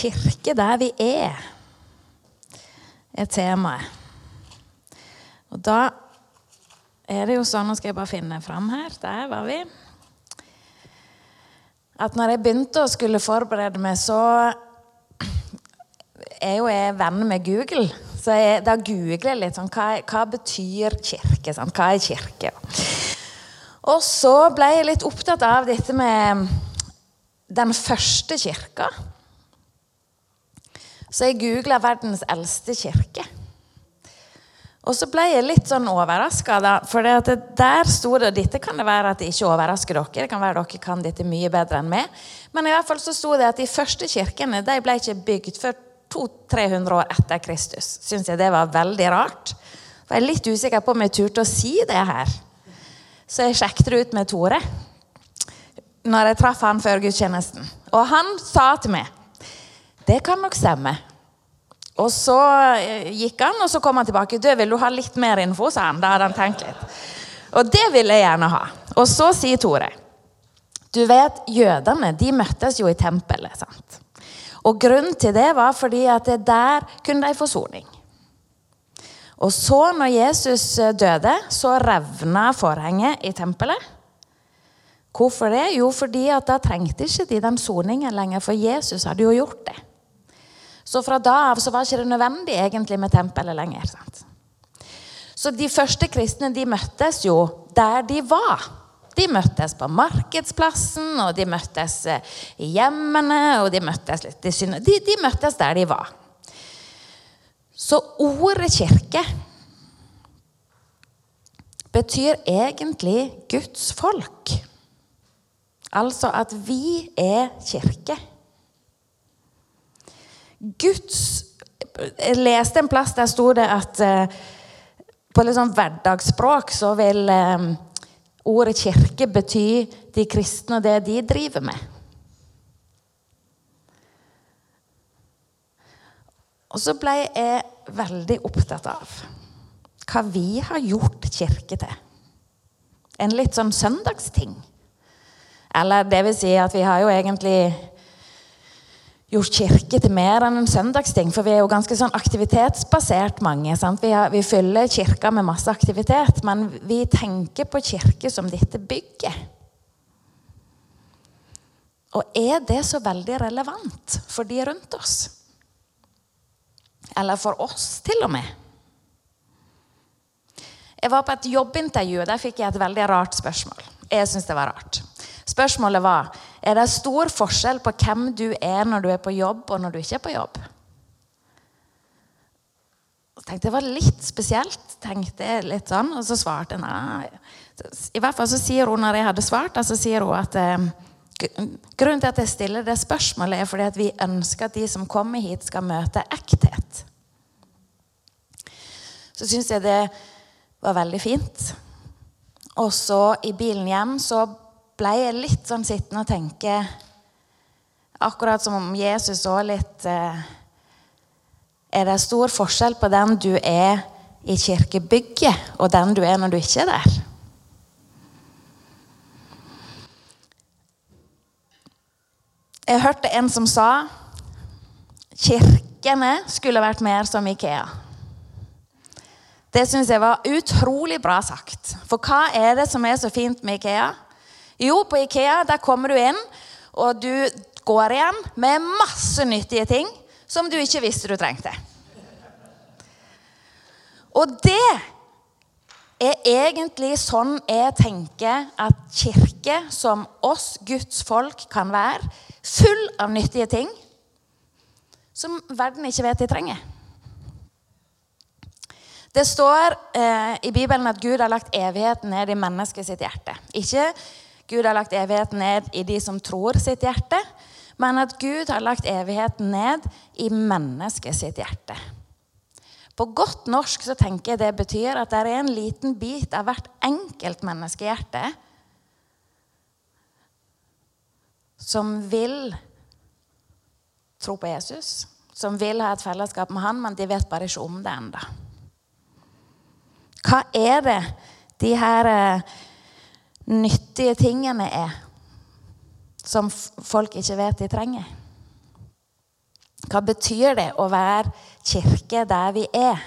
Kirke der vi er, er temaet. Og da er det jo sånn Nå skal jeg bare finne fram her. Der var vi. At når jeg begynte å skulle forberede meg, så er jo jeg venn med Google. Så jeg, da googler jeg litt sånn Hva, hva betyr kirke? Sant? Hva er kirke? Og så ble jeg litt opptatt av dette med den første kirka. Så jeg googla 'verdens eldste kirke'. Og så ble jeg litt sånn overraska, for der sto det og Dette kan det være at det ikke overrasker dere. Det kan være dere kan dette mye bedre enn meg. Men i hvert fall så sto det at de første kirkene de ble ikke bygd før 200-300 år etter Kristus. Syns jeg det var veldig rart. For Jeg er litt usikker på om jeg turte å si det her. Så jeg sjekket det ut med Tore når jeg traff han før gudstjenesten. Og han sa til meg det kan nok stemme. Og så eh, gikk han, og så kom han tilbake. Du, 'Vil du ha litt mer info?' sa han. Da hadde han tenkt litt. Og det ville jeg gjerne ha. Og så sier Tore Du vet, jødene de møttes jo i tempelet. sant? Og grunnen til det var fordi at der kunne de få soning. Og så, når Jesus eh, døde, så revna forhenget i tempelet. Hvorfor det? Jo, fordi at da trengte ikke de den soningen lenger, for Jesus hadde jo gjort det. Så fra da av så var det ikke nødvendig egentlig med tempelet lenger. Sant? Så de første kristne de møttes jo der de var. De møttes på markedsplassen, og de møttes eh, i hjemmene, og de møttes litt. De, de møttes der de var. Så ordet kirke betyr egentlig Guds folk. Altså at vi er kirke. Guds Jeg leste en plass der sto det at uh, på litt sånn hverdagsspråk så vil uh, ordet kirke bety de kristne og det de driver med. Og så ble jeg veldig opptatt av hva vi har gjort kirke til. En litt sånn søndagsting. Eller det vil si at vi har jo egentlig gjort kirke til mer enn en søndagsting. For vi er jo ganske sånn aktivitetsbasert mange. Vi, har, vi, fyller kirka med masse aktivitet, men vi tenker på kirke som dette bygget. Og er det så veldig relevant for de rundt oss? Eller for oss, til og med? Jeg var på et jobbintervju, og der fikk jeg et veldig rart spørsmål. Jeg syns det var rart. Spørsmålet var er det stor forskjell på hvem du er når du er på jobb, og når du ikke er på jobb. Jeg tenkte Det var litt spesielt, tenkte jeg litt sånn, og så svarte jeg nei. I hvert fall så sier hun, når jeg hadde svart, så sier hun at eh, grunnen til at jeg stiller det spørsmålet, er fordi at vi ønsker at de som kommer hit, skal møte ekthet. Så syns jeg det var veldig fint. Og så i bilen hjem så ble jeg litt sånn sittende og tenke Akkurat som om Jesus òg litt eh, Er det stor forskjell på den du er i kirkebygget, og den du er når du ikke er der? Jeg hørte en som sa kirkene skulle vært mer som Ikea. Det syns jeg var utrolig bra sagt. For hva er det som er så fint med Ikea? Jo, på Ikea der kommer du inn, og du går igjen med masse nyttige ting som du ikke visste du trengte. Og det er egentlig sånn jeg tenker at kirke som oss, Guds folk, kan være. Full av nyttige ting som verden ikke vet de trenger. Det står eh, i Bibelen at Gud har lagt evigheten ned i mennesket sitt hjerte. Ikke Gud har lagt evigheten ned i de som tror sitt hjerte, men at Gud har lagt evigheten ned i mennesket sitt hjerte. På godt norsk så tenker jeg det betyr at det er en liten bit av hvert enkelt menneskehjerte som vil tro på Jesus, som vil ha et fellesskap med han, men de vet bare ikke om det ennå. Hva er det de her eh, nyttige tingene er som folk ikke vet de trenger? Hva betyr det å være kirke der vi er?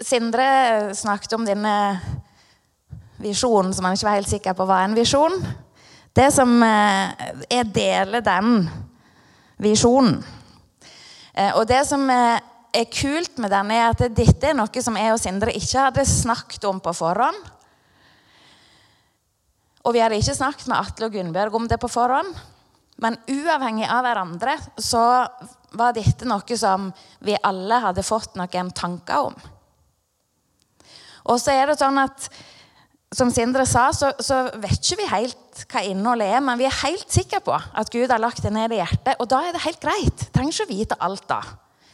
Sindre snakket om denne visjonen som han ikke var helt sikker på var en visjon. Det som er Jeg deler den visjonen. Eh, og det som eh, er kult med den, er at dette er noe som jeg og Sindre ikke hadde snakket om på forhånd. Og vi hadde ikke snakket med Atle og Gunnbjørg om det på forhånd. Men uavhengig av hverandre så var dette noe som vi alle hadde fått noen tanker om. Og så er det sånn at som Sindre sa, så, så, vet ikke vi helt hva innholdet er, men vi er helt sikre på at Gud har lagt det ned i hjertet. Og da er det helt greit. Trenger ikke å vite alt da.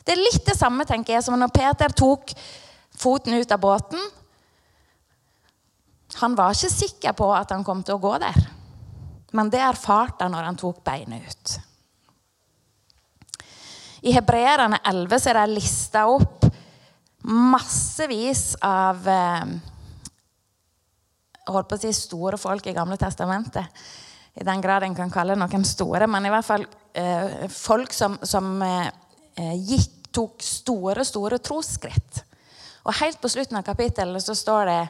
Det er litt det samme tenker jeg, som når Peter tok foten ut av båten. Han var ikke sikker på at han kom til å gå der, men det erfarte han når han tok beinet ut. I Hebreerne 11 er det lista opp massevis av eh, holdt på å si store folk i Gamle testamentet. I den grad en kan kalle noen store, men i hvert fall eh, folk som, som eh, gikk, tok store, store trosskritt. Og helt på slutten av kapittelet så står det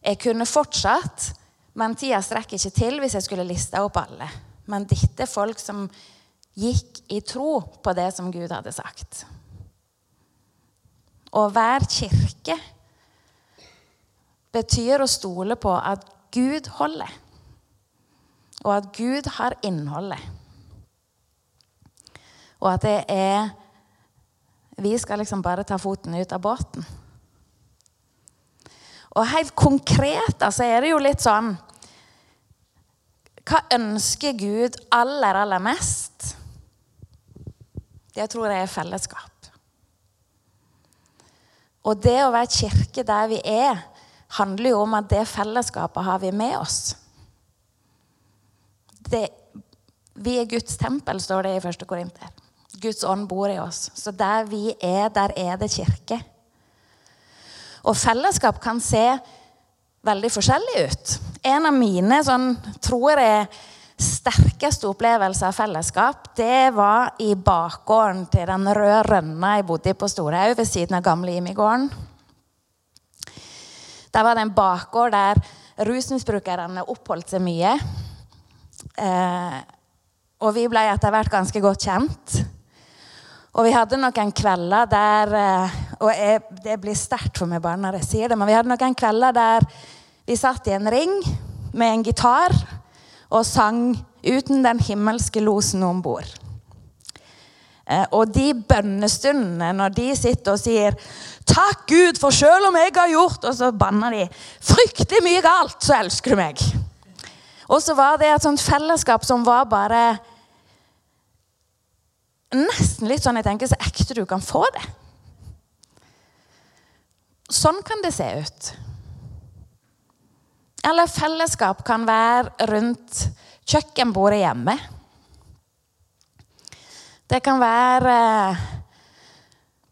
Jeg kunne fortsatt, men tida strekker ikke til hvis jeg skulle liste opp alle. Men dette er folk som gikk i tro på det som Gud hadde sagt. Og hver kirke betyr å stole på at Gud holder, og at Gud har innholdet. Og at det er Vi skal liksom bare ta foten ut av båten. Og helt konkret altså, er det jo litt sånn Hva ønsker Gud aller, aller mest? Det tror jeg er fellesskap. Og det å være kirke der vi er, handler jo om at det fellesskapet har vi med oss. Det, vi er Guds tempel, står det i 1. Korinter. Guds ånd bor i oss. Så der vi er, der er det kirke. Og fellesskap kan se veldig forskjellig ut. En av mine sånn, tror jeg sterkeste opplevelser av fellesskap, det var i bakgården til den røde rønna jeg bodde i på Storhaug, ved siden av gamle Imi-gården. Der var det en bakgård der rusmisbrukerne oppholdt seg mye. Eh, og vi ble etter hvert ganske godt kjent. Og vi hadde noen kvelder der eh, Og jeg, det blir sterkt for meg bare når jeg sier det, men vi hadde noen kvelder der vi satt i en ring med en gitar og sang 'Uten den himmelske losen om bord'. Eh, og de bønnestundene når de sitter og sier 'Takk, Gud, for selv om jeg har gjort' Og så banner de 'fryktelig mye galt, så elsker du meg'. Og så var det et sånt fellesskap som var bare Nesten litt sånn jeg tenker så ekte du kan få det. Sånn kan det se ut. Eller fellesskap kan være rundt kjøkkenbordet hjemme. Det kan være eh,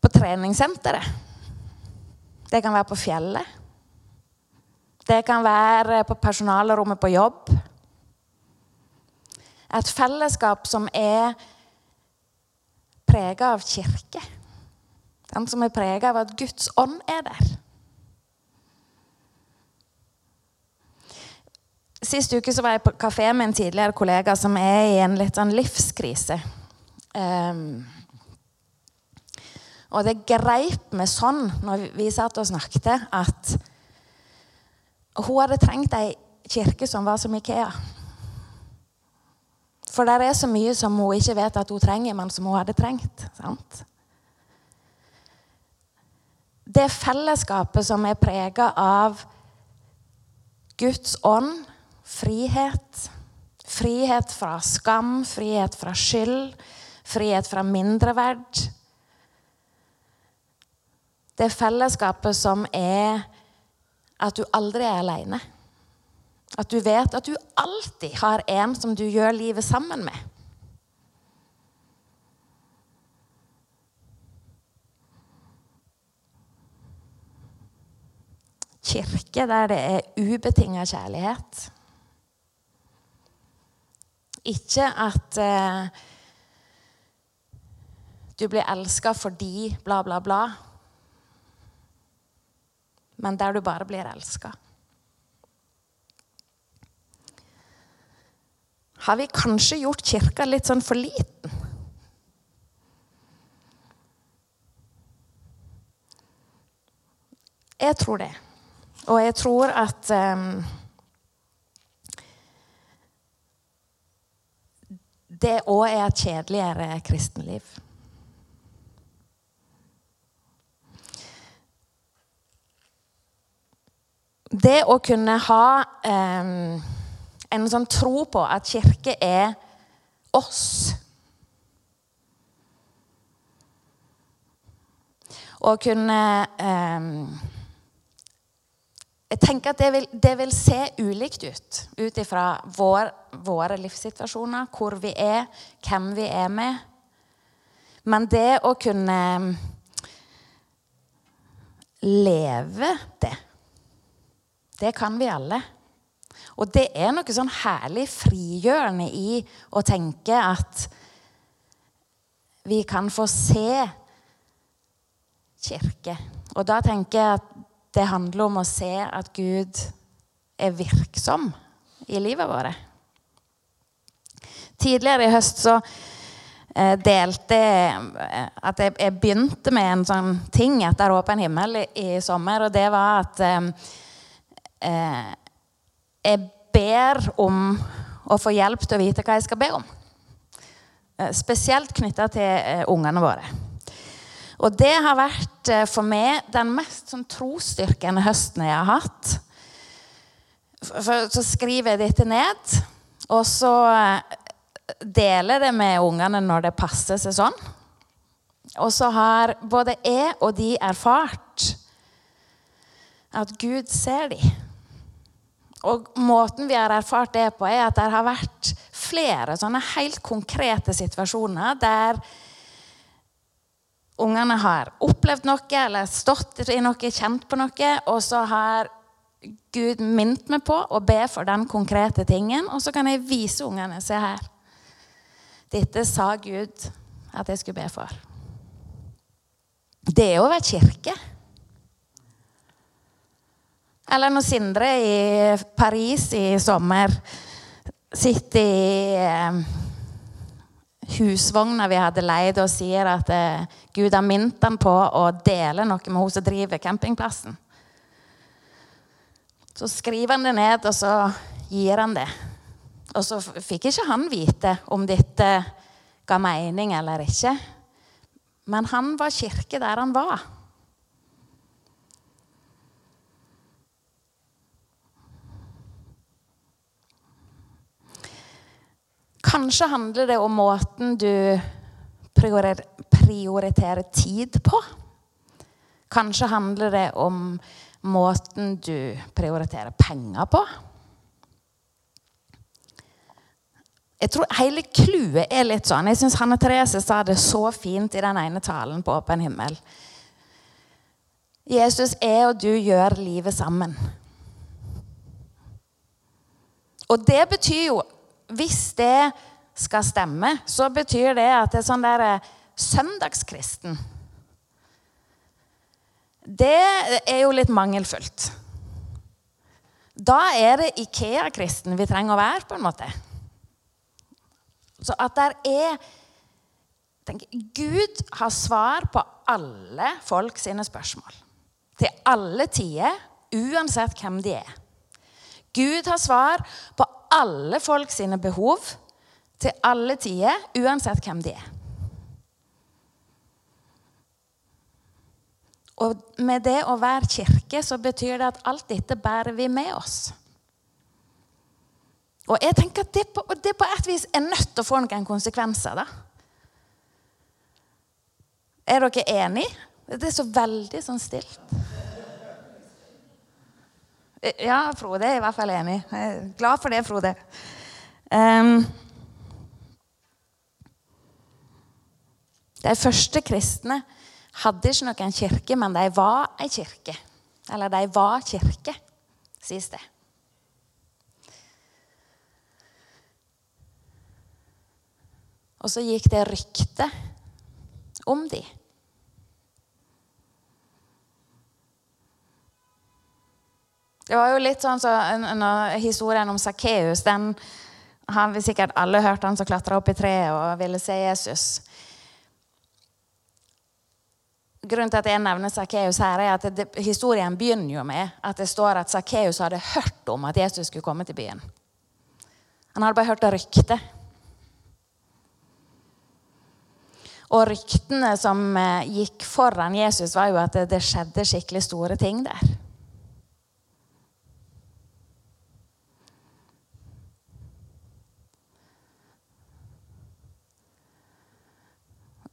på treningssenteret. Det kan være på fjellet. Det kan være på personalrommet på jobb. Et fellesskap som er prega av kirke. Den som er prega av at Guds ånd er der. Sist uke var jeg på kafé med en tidligere kollega som er i en litt sånn livskrise. Um, og det greip meg sånn når vi satt og snakket, at hun hadde trengt ei kirke som var som Ikea. For det er så mye som hun ikke vet at hun trenger, men som hun hadde trengt. sant? Det fellesskapet som er prega av Guds ånd, frihet, Frihet fra skam, frihet fra skyld, frihet fra mindreverd. Det fellesskapet som er at du aldri er alene. At du vet at du alltid har en som du gjør livet sammen med. Kirke der det er ubetinga kjærlighet. Ikke at eh, du blir elska fordi bla, bla, bla. Men der du bare blir elska. Har vi kanskje gjort kirka litt sånn for liten? Jeg tror det. Og jeg tror at um, Det òg er et kjedeligere kristenliv. Det å kunne ha um, en sånn tro på at kirke er oss Og kunne eh, jeg tenker at det vil, det vil se ulikt ut ut ifra vår, våre livssituasjoner, hvor vi er, hvem vi er med. Men det å kunne leve det, det kan vi alle. Og det er noe sånn herlig frigjørende i å tenke at vi kan få se kirke. Og da tenker jeg at det handler om å se at Gud er virksom i livet vårt. Tidligere i høst så eh, delte at jeg, begynte med en sånn ting etter åpen himmel i, i sommer, og det var at eh, eh, jeg ber om å få hjelp til å vite hva jeg skal be om. Eh, spesielt knytta til eh, ungene våre. Og det har vært eh, for meg den mest sånn, trosstyrkende høsten jeg har hatt. For, så skriver jeg dette ned, og så deler det med ungene når det passer seg sånn. Og så har både jeg og de erfart at Gud ser dem. Og måten vi har erfart det på, er at det har vært flere sånne helt konkrete situasjoner der ungene har opplevd noe eller stått i noe, kjent på noe, og så har Gud minnet meg på å be for den konkrete tingen, og så kan jeg vise ungene Se her. Dette sa Gud at jeg skulle be for. Det er å være kirke. Eller når Sindre i Paris i sommer sitter i eh, husvogna vi hadde leid, og sier at eh, Gud har minnet ham på å dele noe med hun som driver campingplassen. Så skriver han det ned, og så gir han det. Og så fikk ikke han vite om dette ga mening eller ikke. Men han var kirke der han var. Kanskje handler det om måten du prioriterer tid på. Kanskje handler det om måten du prioriterer penger på. Jeg tror Hele clouet er litt sånn. Jeg syns Hanne Therese sa det så fint i den ene talen på Åpen himmel. Jesus er og du gjør livet sammen. Og det betyr jo hvis det skal stemme, så betyr det at det er sånn der eh, søndagskristen Det er jo litt mangelfullt. Da er det Ikea-kristen vi trenger å være, på en måte. Så at der er tenker, Gud har svar på alle folk sine spørsmål. Til alle tider, uansett hvem de er. Gud har svar på alle folk sine behov til alle tider, uansett hvem de er. Og med det å være kirke så betyr det at alt dette bærer vi med oss. Og jeg tenker at det på, det på et vis er nødt til å få noen konsekvenser. da. Er dere enige? Det er så veldig sånn stilt. Ja, Frode er i hvert fall enig. Jeg er glad for det, Frode. Um, de første kristne hadde ikke noen kirke, men de var ei kirke. Eller de var kirke, sies det. Og så gikk det rykte om de. Det var jo litt sånn så, Historien om Sakkeus den har vi sikkert alle hørt, han som klatra opp i treet og ville se Jesus. Grunnen til at jeg nevner Sakkeus her, er at det, historien begynner jo med at det står at Sakkeus hadde hørt om at Jesus skulle komme til byen. Han hadde bare hørt ryktet. Og ryktene som eh, gikk foran Jesus, var jo at det, det skjedde skikkelig store ting der.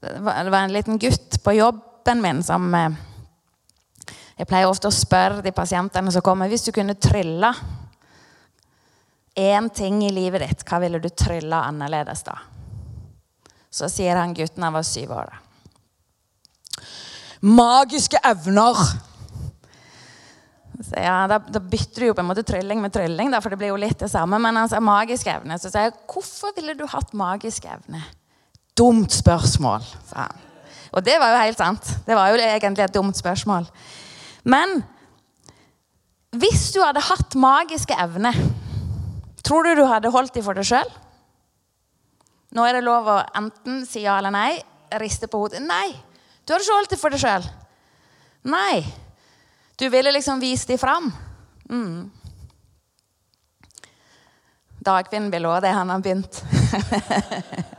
Det var en liten gutt på jobben min som eh, Jeg pleier ofte å spørre de pasientene som kommer hvis du kunne trylle én ting i livet ditt, hva ville du trylle annerledes da? Så sier han gutten han var syv år. Magiske evner. Så ja, da, da, bytter du jo på en måte trylling med trylling, da, for det blir jo litt det samme. Men han sa magiske evner. Så sier jeg, hvorfor ville du hatt magiske evner? Dumt spørsmål, sa han. Og det var jo helt sant. Det var jo egentlig et dumt spørsmål. Men hvis du hadde hatt magiske evner, tror du du hadde holdt dem for deg sjøl? Nå er det lov å enten si ja eller nei. Riste på hodet. Nei, du hadde ikke holdt dem for deg sjøl. Nei. Du ville liksom vise dem fram. Mm. Dagfinn Bilå, det han har begynt.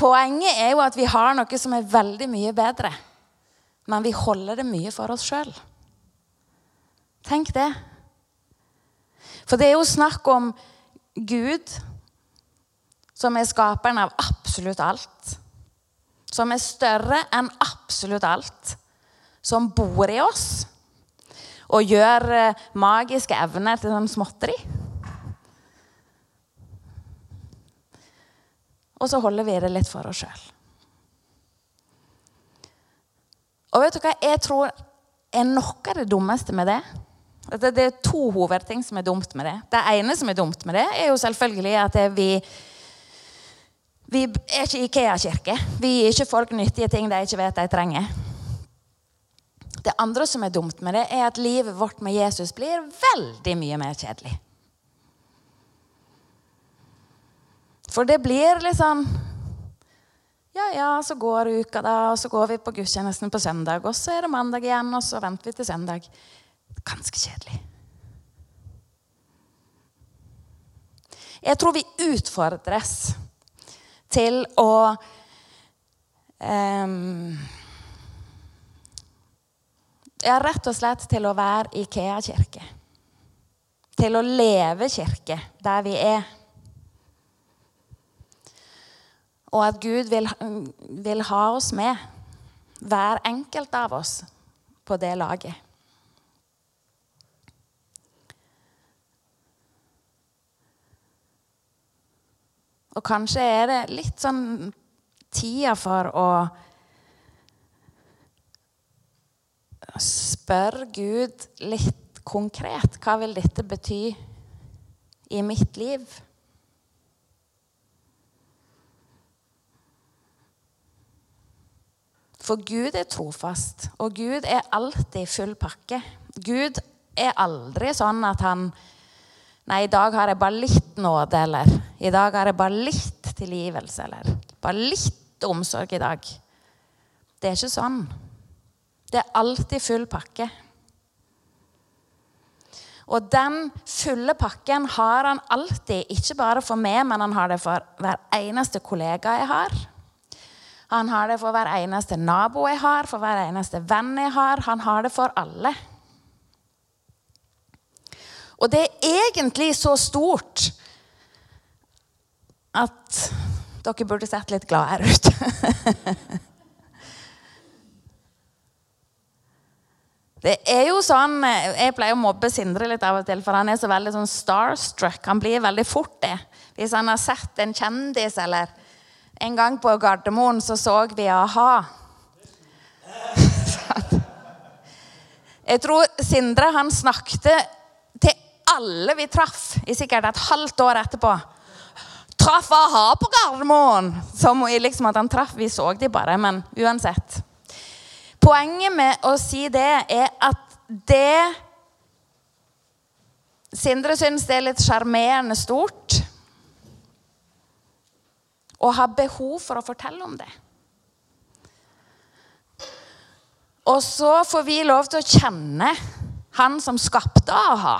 Poenget er jo at vi har noe som er veldig mye bedre. Men vi holder det mye for oss sjøl. Tenk det. For det er jo snakk om Gud, som er skaperen av absolutt alt. Som er større enn absolutt alt. Som bor i oss og gjør eh, magiske evner til sånn småtteri. Og så holder vi det litt for oss sjøl. Og vet du hva jeg tror er noe av det dummeste med det? Det, er to hovedting som er dumt med det. Det ene som er dumt med det, er jo selvfølgelig at vi vi er ikke Ikea-kirke. Vi gir ikke folk nyttige ting de ikke vet de trenger. Det andre som er dumt med det, er at livet vårt med Jesus blir veldig mye mer kjedelig. For det blir sånn Ja, ja, så går uka, da, og så går vi på gudstjenesten på søndag. Og så er det mandag igjen, og så venter vi til søndag. Ganske kjedelig. Jeg tror vi utfordres til å um, Ja, rett og slett til å være Ikea-kirke. Til å leve kirke der vi er. Og at Gud vil, vil, ha oss med, hver enkelt av oss, på det laget. Og kanskje er det litt sånn tida for å spørre Gud litt konkret hva vil dette bety i mitt liv? For Gud er trofast, og Gud er alltid full pakke. Gud er aldri sånn at han Nei, i dag har jeg bare litt nåde, eller i dag har jeg bare litt tilgivelse, eller bare litt omsorg i dag. Det er ikke sånn. Det er alltid full pakke. Og den fulle pakken har han alltid, ikke bare for meg, men han har det for hver eneste kollega jeg har. Han har det for hver eneste nabo jeg har, for hver eneste venn jeg har. Han har det for alle. Og det er egentlig så stort at dere burde sett litt gladere ut. Det er jo sånn, Jeg pleier å mobbe Sindre litt av og til, for han er så veldig sånn starstruck. Han blir veldig fort det. Hvis han har sett en kjendis, eller En gang på Gardermoen så så vi a-ha. Jeg tror Sindre han snakket til alle vi traff, i sikkert et halvt år etterpå. Traff a-ha på Gardermoen! Som liksom at han traff. Vi så de bare, men uansett. Poenget med å si det er at det Sindre syns det er litt sjarmerende stort og har behov for å fortelle om det. Og så får vi lov til å kjenne han som skapte a-ha.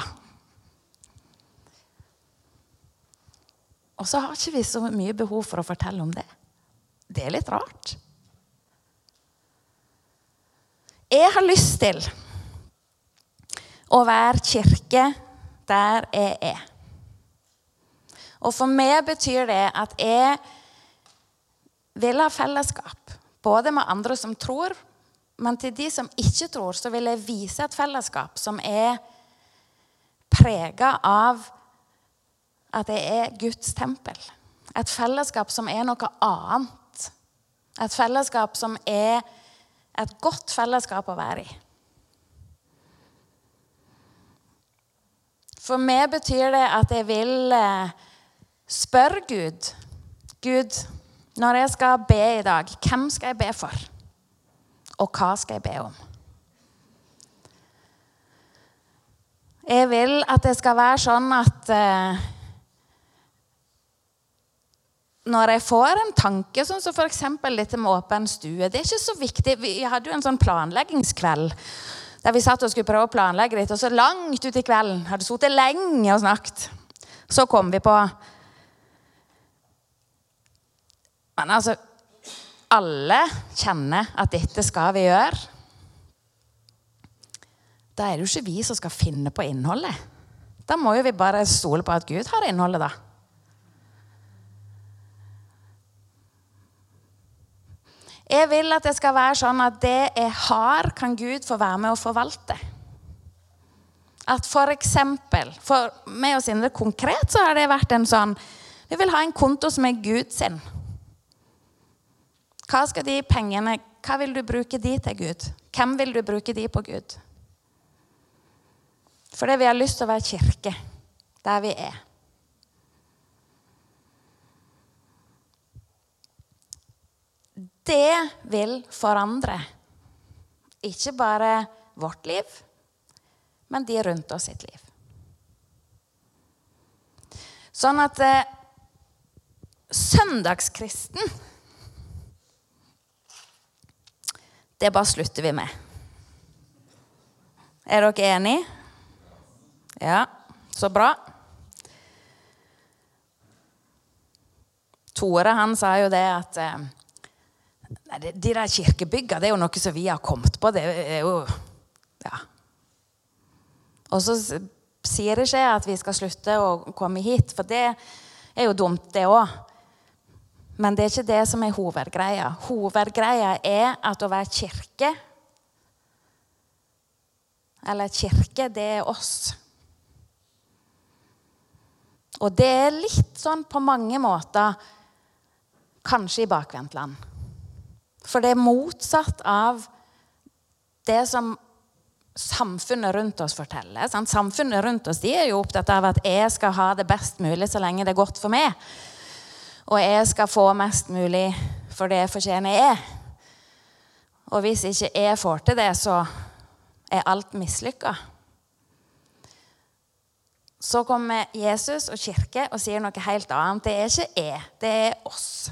Og så har ikke vi så mye behov for å fortelle om det. Det er litt rart. Jeg har lyst til å være kirke der jeg er. Og for meg betyr det at jeg vil ha fellesskap. Både med andre som tror, men til de som ikke tror, så vil jeg vise et fellesskap som er prega av at det er Guds tempel. Et fellesskap som er noe annet. Et fellesskap som er et godt fellesskap å være i. For meg betyr det at jeg vil eh, spørre Gud Gud, når jeg skal be i dag, hvem skal jeg be for? Og hva skal jeg be om? Jeg vil at det skal være sånn at eh, når jeg får en tanke, sånn som f.eks. dette med åpen stue Det er ikke så viktig. Vi hadde jo en sånn planleggingskveld der vi satt og skulle prøve å planlegge litt. Og så langt ut i kvelden, hadde sittet lenge og snakket, så kom vi på Men altså Alle kjenner at dette skal vi gjøre. Da er det jo ikke vi som skal finne på innholdet. Da må jo vi bare stole på at Gud har innholdet, da. Jeg vil at det skal være sånn at det jeg har, kan Gud få være med å forvalte. At for eksempel, for meg og Sindre konkret så har det vært en sånn Vi vil ha en konto som er Gud sin. Hva skal de pengene Hva vil du bruke de til, Gud? Hvem vil du bruke de på, Gud? Fordi vi har lyst til å være kirke der vi er. det vil forandre ikke bare vårt liv, men de rundt oss sitt liv. Sånn at eh, søndagskristen Det bare slutter vi med. Er dere enige? Ja, så bra. Tore han sa jo det at eh, de, de der kirkebygga det er jo noe som vi har kommet på. Det er jo Ja. Og så sier det ikke at vi skal slutte å komme hit, for det er jo dumt, det òg. Men det er ikke det som er hovedgreia. Hovedgreia er at å være kirke Eller kirke, det er oss. Og det er litt sånn på mange måter kanskje i bakvendtland. For det er motsatt av det som samfunnet rundt oss forteller. Sant? Samfunnet rundt oss de er jo opptatt av at jeg skal ha det best mulig så lenge det er godt for meg. Og jeg skal få mest mulig for det fortjener jeg. Og hvis ikke jeg får til det, så er alt mislykka. Så kommer Jesus og kirke og sier noe helt annet. Det er ikke jeg, det er oss.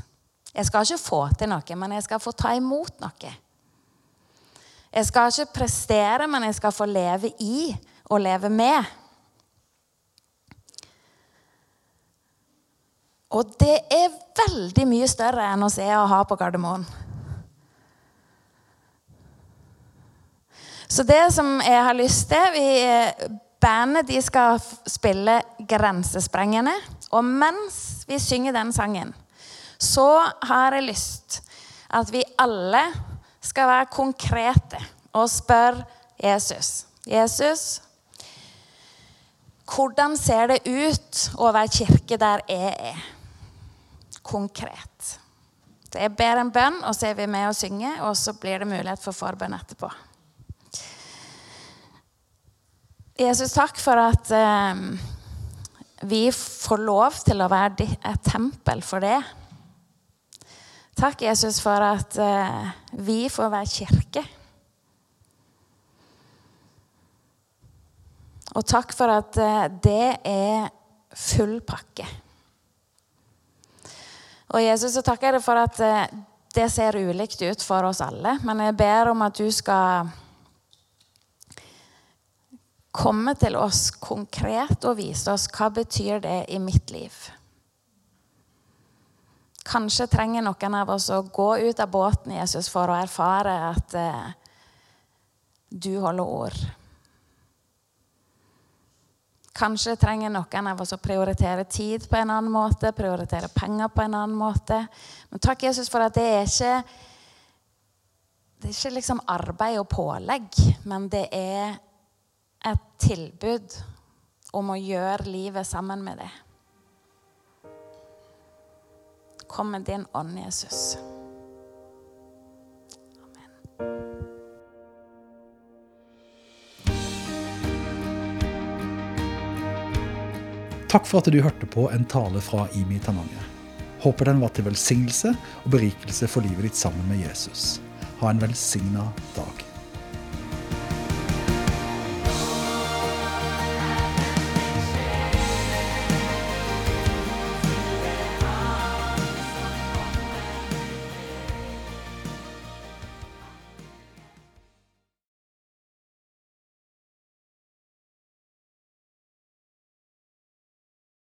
Jeg skal ikke få til noe, men jeg skal få ta imot noe. Jeg skal ikke prestere, men jeg skal få leve i og leve med. Og det er veldig mye større enn å se og ha på Gardermoen. Så det som jeg har lyst til Vi bandet de skal spille Grensesprengende. Og mens vi synger den sangen, så har jeg lyst at vi alle skal være konkrete og spørre Jesus. Jesus, hvordan ser det ut å være kirke der jeg er? Konkret. Så jeg ber en bønn, og så er vi med og synger, og så blir det mulighet for forbønn etterpå. Jesus, takk for at eh, vi får lov til å være et tempel for det. Takk, Jesus, for at eh, vi får være kirke. Og takk for at eh, det er full pakke. Og Jesus, så takker jeg deg for at eh, det ser ulikt ut for oss alle. Men jeg ber om at du skal komme til oss konkret og vise oss hva betyr det i mitt liv. Kanskje trenger noen av oss å gå ut av båten Jesus, for å erfare at eh, du holder ord. Kanskje trenger noen av oss å prioritere tid på en annen måte, prioritere penger på en annen måte. Men takk, Jesus, for at det er ikke Det er ikke liksom arbeid og pålegg, men det er et tilbud om å gjøre livet sammen med deg. Kom med din ånd, Jesus. Takk for at du hørte på en tale fra Imi Tananger. Håper den var til velsignelse og berikelse for livet ditt sammen med Jesus. Ha en velsigna dag.